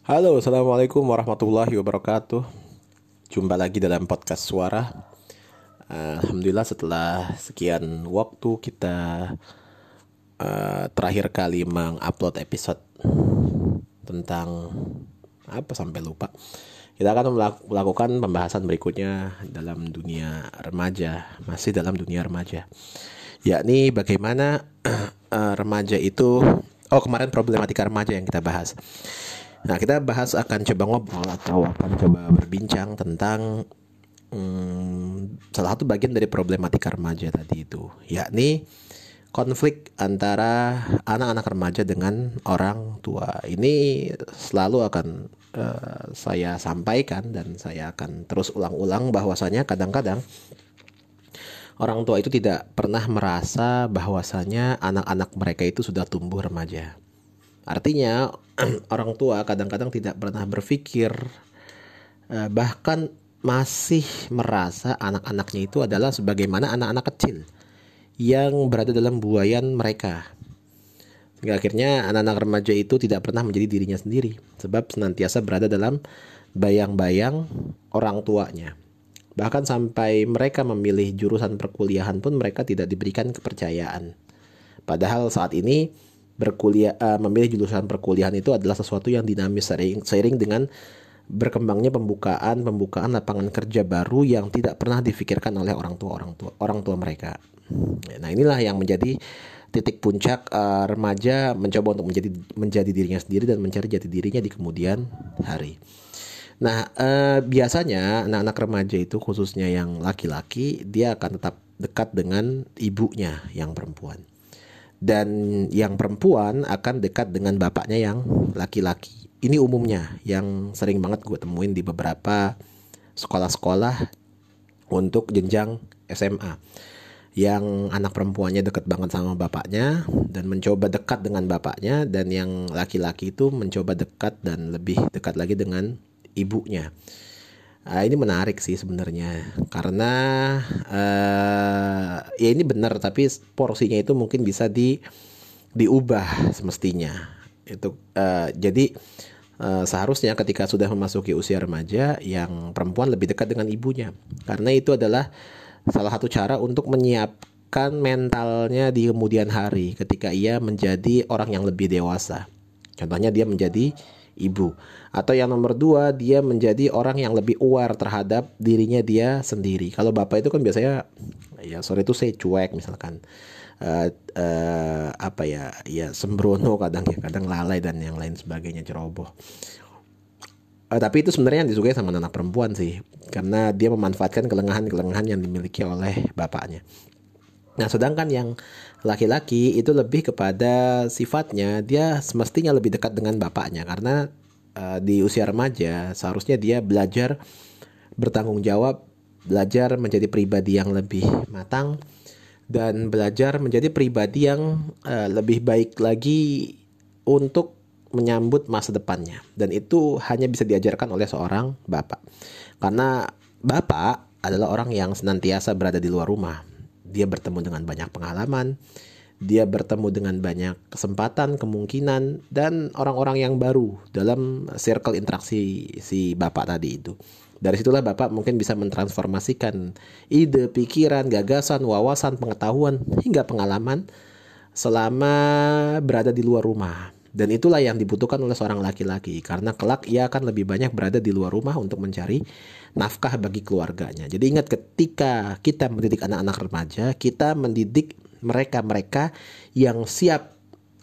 Halo, assalamualaikum warahmatullahi wabarakatuh. Jumpa lagi dalam podcast suara. Alhamdulillah setelah sekian waktu kita uh, terakhir kali mengupload episode tentang apa sampai lupa. Kita akan melakukan pembahasan berikutnya dalam dunia remaja, masih dalam dunia remaja. Yakni bagaimana uh, remaja itu oh kemarin problematika remaja yang kita bahas. Nah, kita bahas akan coba ngobrol atau akan coba berbincang tentang hmm, salah satu bagian dari problematika remaja tadi itu, yakni konflik antara anak-anak remaja dengan orang tua. Ini selalu akan uh, saya sampaikan dan saya akan terus ulang-ulang bahwasanya kadang-kadang orang tua itu tidak pernah merasa bahwasanya anak-anak mereka itu sudah tumbuh remaja. Artinya orang tua kadang-kadang tidak pernah berpikir eh, bahkan masih merasa anak-anaknya itu adalah sebagaimana anak-anak kecil yang berada dalam buayan mereka. Hingga akhirnya anak-anak remaja itu tidak pernah menjadi dirinya sendiri sebab senantiasa berada dalam bayang-bayang orang tuanya. Bahkan sampai mereka memilih jurusan perkuliahan pun mereka tidak diberikan kepercayaan. Padahal saat ini berkuliah uh, memilih jurusan perkuliahan itu adalah sesuatu yang dinamis seiring, seiring dengan berkembangnya pembukaan pembukaan lapangan kerja baru yang tidak pernah difikirkan oleh orang tua orang tua orang tua mereka. Nah inilah yang menjadi titik puncak uh, remaja mencoba untuk menjadi menjadi dirinya sendiri dan mencari jati dirinya di kemudian hari. Nah uh, biasanya anak-anak remaja itu khususnya yang laki-laki dia akan tetap dekat dengan ibunya yang perempuan dan yang perempuan akan dekat dengan bapaknya yang laki-laki. Ini umumnya yang sering banget gue temuin di beberapa sekolah-sekolah untuk jenjang SMA. Yang anak perempuannya dekat banget sama bapaknya dan mencoba dekat dengan bapaknya dan yang laki-laki itu mencoba dekat dan lebih dekat lagi dengan ibunya. Uh, ini menarik sih sebenarnya. Karena uh, ya ini benar tapi porsinya itu mungkin bisa di diubah semestinya. Itu uh, jadi uh, seharusnya ketika sudah memasuki usia remaja yang perempuan lebih dekat dengan ibunya. Karena itu adalah salah satu cara untuk menyiapkan mentalnya di kemudian hari ketika ia menjadi orang yang lebih dewasa. Contohnya dia menjadi ibu. Atau yang nomor dua, dia menjadi orang yang lebih aware terhadap dirinya dia sendiri. Kalau bapak itu kan biasanya, ya sorry itu saya cuek misalkan. Uh, uh, apa ya ya sembrono kadang ya kadang lalai dan yang lain sebagainya ceroboh uh, tapi itu sebenarnya yang disukai sama anak perempuan sih karena dia memanfaatkan kelengahan-kelengahan yang dimiliki oleh bapaknya Nah, sedangkan yang laki-laki itu lebih kepada sifatnya dia semestinya lebih dekat dengan bapaknya. Karena uh, di usia remaja seharusnya dia belajar bertanggung jawab, belajar menjadi pribadi yang lebih matang dan belajar menjadi pribadi yang uh, lebih baik lagi untuk menyambut masa depannya. Dan itu hanya bisa diajarkan oleh seorang bapak. Karena bapak adalah orang yang senantiasa berada di luar rumah dia bertemu dengan banyak pengalaman, dia bertemu dengan banyak kesempatan, kemungkinan, dan orang-orang yang baru dalam circle interaksi si bapak tadi itu. Dari situlah bapak mungkin bisa mentransformasikan ide, pikiran, gagasan, wawasan, pengetahuan, hingga pengalaman selama berada di luar rumah. Dan itulah yang dibutuhkan oleh seorang laki-laki karena kelak ia akan lebih banyak berada di luar rumah untuk mencari nafkah bagi keluarganya. Jadi ingat ketika kita mendidik anak-anak remaja, kita mendidik mereka-mereka yang siap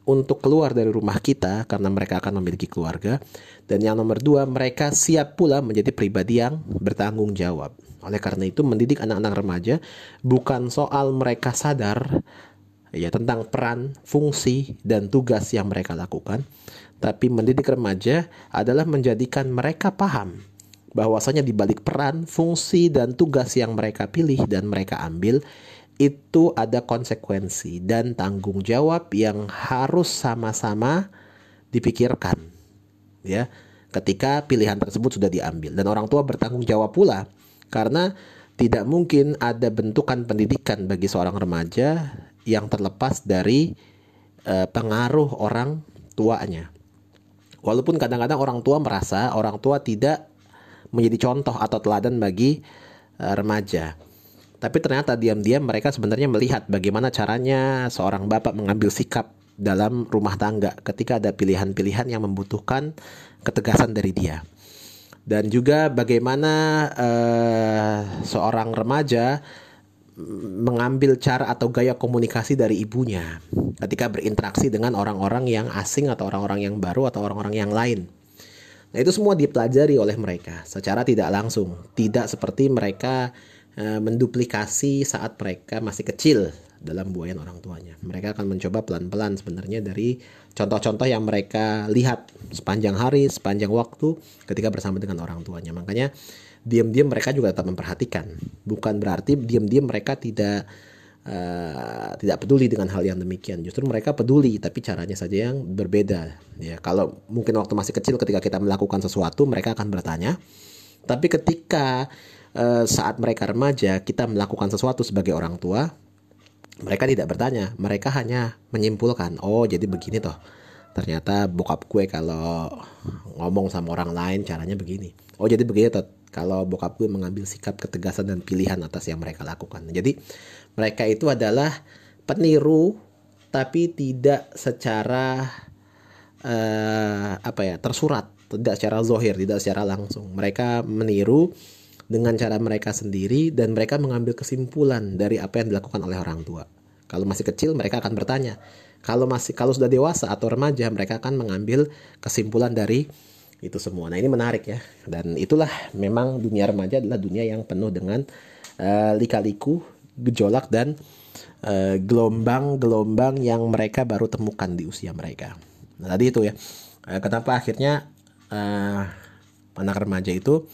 untuk keluar dari rumah kita karena mereka akan memiliki keluarga. Dan yang nomor dua, mereka siap pula menjadi pribadi yang bertanggung jawab. Oleh karena itu, mendidik anak-anak remaja bukan soal mereka sadar ya tentang peran, fungsi dan tugas yang mereka lakukan, tapi mendidik remaja adalah menjadikan mereka paham bahwasanya di balik peran, fungsi dan tugas yang mereka pilih dan mereka ambil itu ada konsekuensi dan tanggung jawab yang harus sama-sama dipikirkan. Ya, ketika pilihan tersebut sudah diambil dan orang tua bertanggung jawab pula karena tidak mungkin ada bentukan pendidikan bagi seorang remaja yang terlepas dari uh, pengaruh orang tuanya. Walaupun kadang-kadang orang tua merasa orang tua tidak menjadi contoh atau teladan bagi uh, remaja. Tapi ternyata diam-diam mereka sebenarnya melihat bagaimana caranya seorang bapak mengambil sikap dalam rumah tangga ketika ada pilihan-pilihan yang membutuhkan ketegasan dari dia. Dan juga bagaimana uh, seorang remaja mengambil cara atau gaya komunikasi dari ibunya ketika berinteraksi dengan orang-orang yang asing atau orang-orang yang baru atau orang-orang yang lain. Nah, itu semua dipelajari oleh mereka secara tidak langsung, tidak seperti mereka e, menduplikasi saat mereka masih kecil dalam buayan orang tuanya. Mereka akan mencoba pelan-pelan sebenarnya dari contoh-contoh yang mereka lihat sepanjang hari, sepanjang waktu ketika bersama dengan orang tuanya. Makanya diam-diam mereka juga tetap memperhatikan. Bukan berarti diam-diam mereka tidak uh, tidak peduli dengan hal yang demikian. Justru mereka peduli, tapi caranya saja yang berbeda. Ya, kalau mungkin waktu masih kecil ketika kita melakukan sesuatu, mereka akan bertanya. Tapi ketika uh, saat mereka remaja, kita melakukan sesuatu sebagai orang tua, mereka tidak bertanya. Mereka hanya menyimpulkan, oh jadi begini toh. Ternyata bokap gue kalau ngomong sama orang lain caranya begini. Oh jadi begini toh kalau bokap gue mengambil sikap ketegasan dan pilihan atas yang mereka lakukan. Jadi mereka itu adalah peniru tapi tidak secara uh, apa ya tersurat, tidak secara zohir, tidak secara langsung. Mereka meniru dengan cara mereka sendiri dan mereka mengambil kesimpulan dari apa yang dilakukan oleh orang tua. Kalau masih kecil mereka akan bertanya. Kalau masih kalau sudah dewasa atau remaja mereka akan mengambil kesimpulan dari itu semua. Nah ini menarik ya dan itulah memang dunia remaja adalah dunia yang penuh dengan uh, lika-liku, gejolak dan eh, gelombang-gelombang uh, yang mereka baru temukan di usia mereka. Nah tadi itu ya uh, kenapa akhirnya uh, anak remaja itu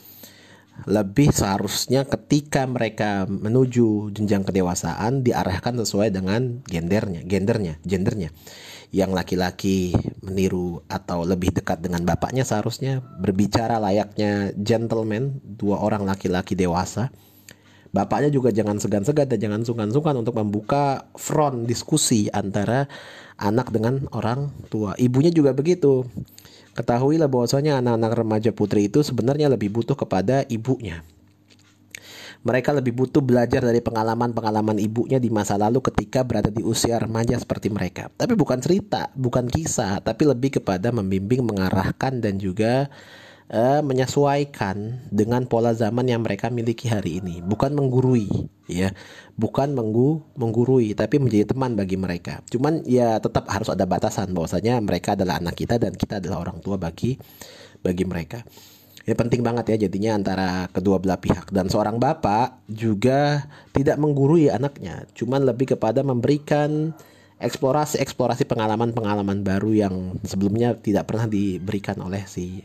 lebih seharusnya ketika mereka menuju jenjang kedewasaan diarahkan sesuai dengan gendernya, gendernya, gendernya yang laki-laki meniru atau lebih dekat dengan bapaknya seharusnya berbicara layaknya gentleman dua orang laki-laki dewasa. Bapaknya juga jangan segan-segan dan jangan sungkan-sungkan untuk membuka front diskusi antara anak dengan orang tua. Ibunya juga begitu. Ketahuilah bahwasanya anak-anak remaja putri itu sebenarnya lebih butuh kepada ibunya mereka lebih butuh belajar dari pengalaman-pengalaman ibunya di masa lalu ketika berada di usia remaja seperti mereka. Tapi bukan cerita, bukan kisah, tapi lebih kepada membimbing, mengarahkan dan juga uh, menyesuaikan dengan pola zaman yang mereka miliki hari ini. Bukan menggurui, ya, bukan menggu menggurui, tapi menjadi teman bagi mereka. Cuman ya tetap harus ada batasan bahwasanya mereka adalah anak kita dan kita adalah orang tua bagi bagi mereka ya penting banget ya jadinya antara kedua belah pihak. Dan seorang bapak juga tidak menggurui anaknya cuman lebih kepada memberikan eksplorasi eksplorasi pengalaman pengalaman baru yang sebelumnya tidak pernah diberikan oleh si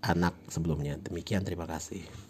anak sebelumnya. Demikian terima kasih